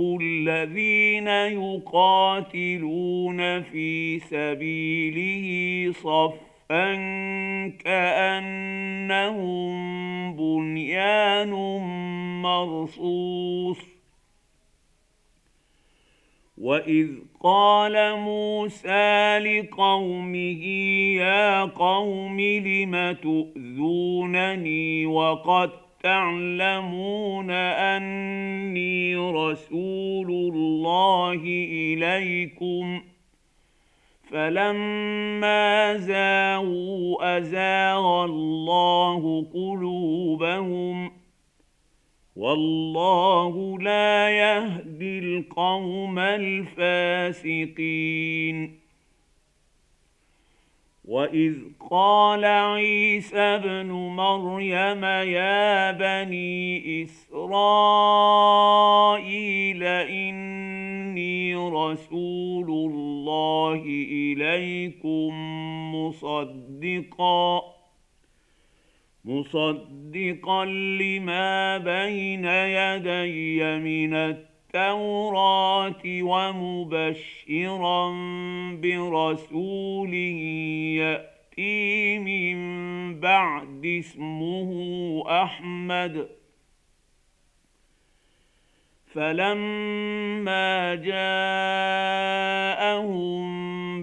الذين يقاتلون في سبيله صفا كأنهم بنيان مرصوص. وإذ قال موسى لقومه يا قوم لم تؤذونني وقد تعلمون أني رسول الله إليكم. فلما زاغوا أزاغ الله قلوبهم. والله لا يهدي القوم الفاسقين. واذ قال عيسى ابن مريم يا بني اسرائيل اني رسول الله اليكم مصدقا مصدقا لما بين يدي من التوراة ومبشرا برسول يأتي من بعد اسمه أحمد. فلما جاءهم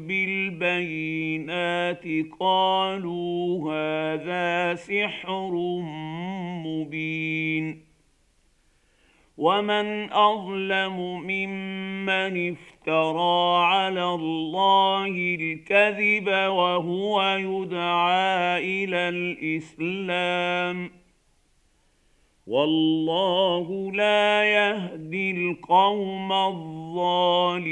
بالبينات قالوا هذا سحر مبين. ومن اظلم ممن افترى على الله الكذب وهو يدعى إلى الاسلام والله لا يهدي القوم الظالمين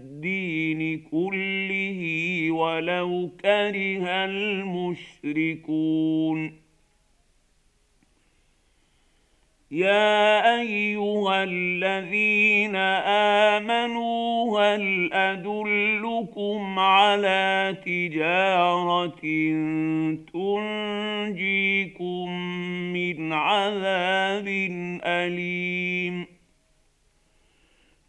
كله ولو كره المشركون. يا أيها الذين آمنوا هل أدلكم على تجارة تنجيكم من عذاب أليم؟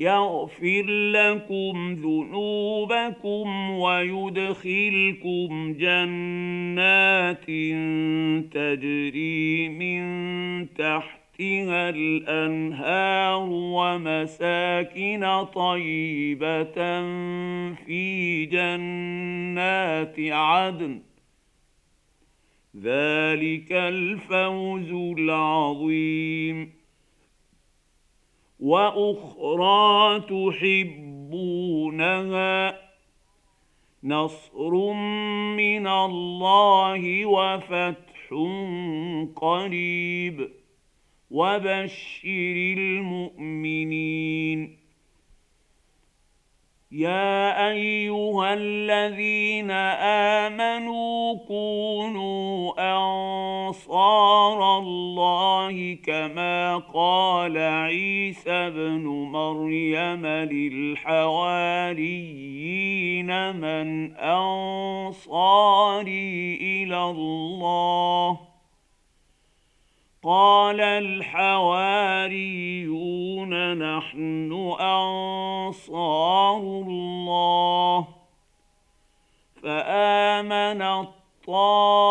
يغفر لكم ذنوبكم ويدخلكم جنات تجري من تحتها الأنهار ومساكن طيبة في جنات عدن. ذلك الفوز العظيم. وأخرى تحبونها نصر من الله وفتح قريب وبشر المؤمنين. يا أيها الذين آمنوا كونوا انصار الله كما قال عيسى ابن مريم للحواريين من أنصاري إلى الله. قال الحواريون نحن أنصار الله. فامنت طائفه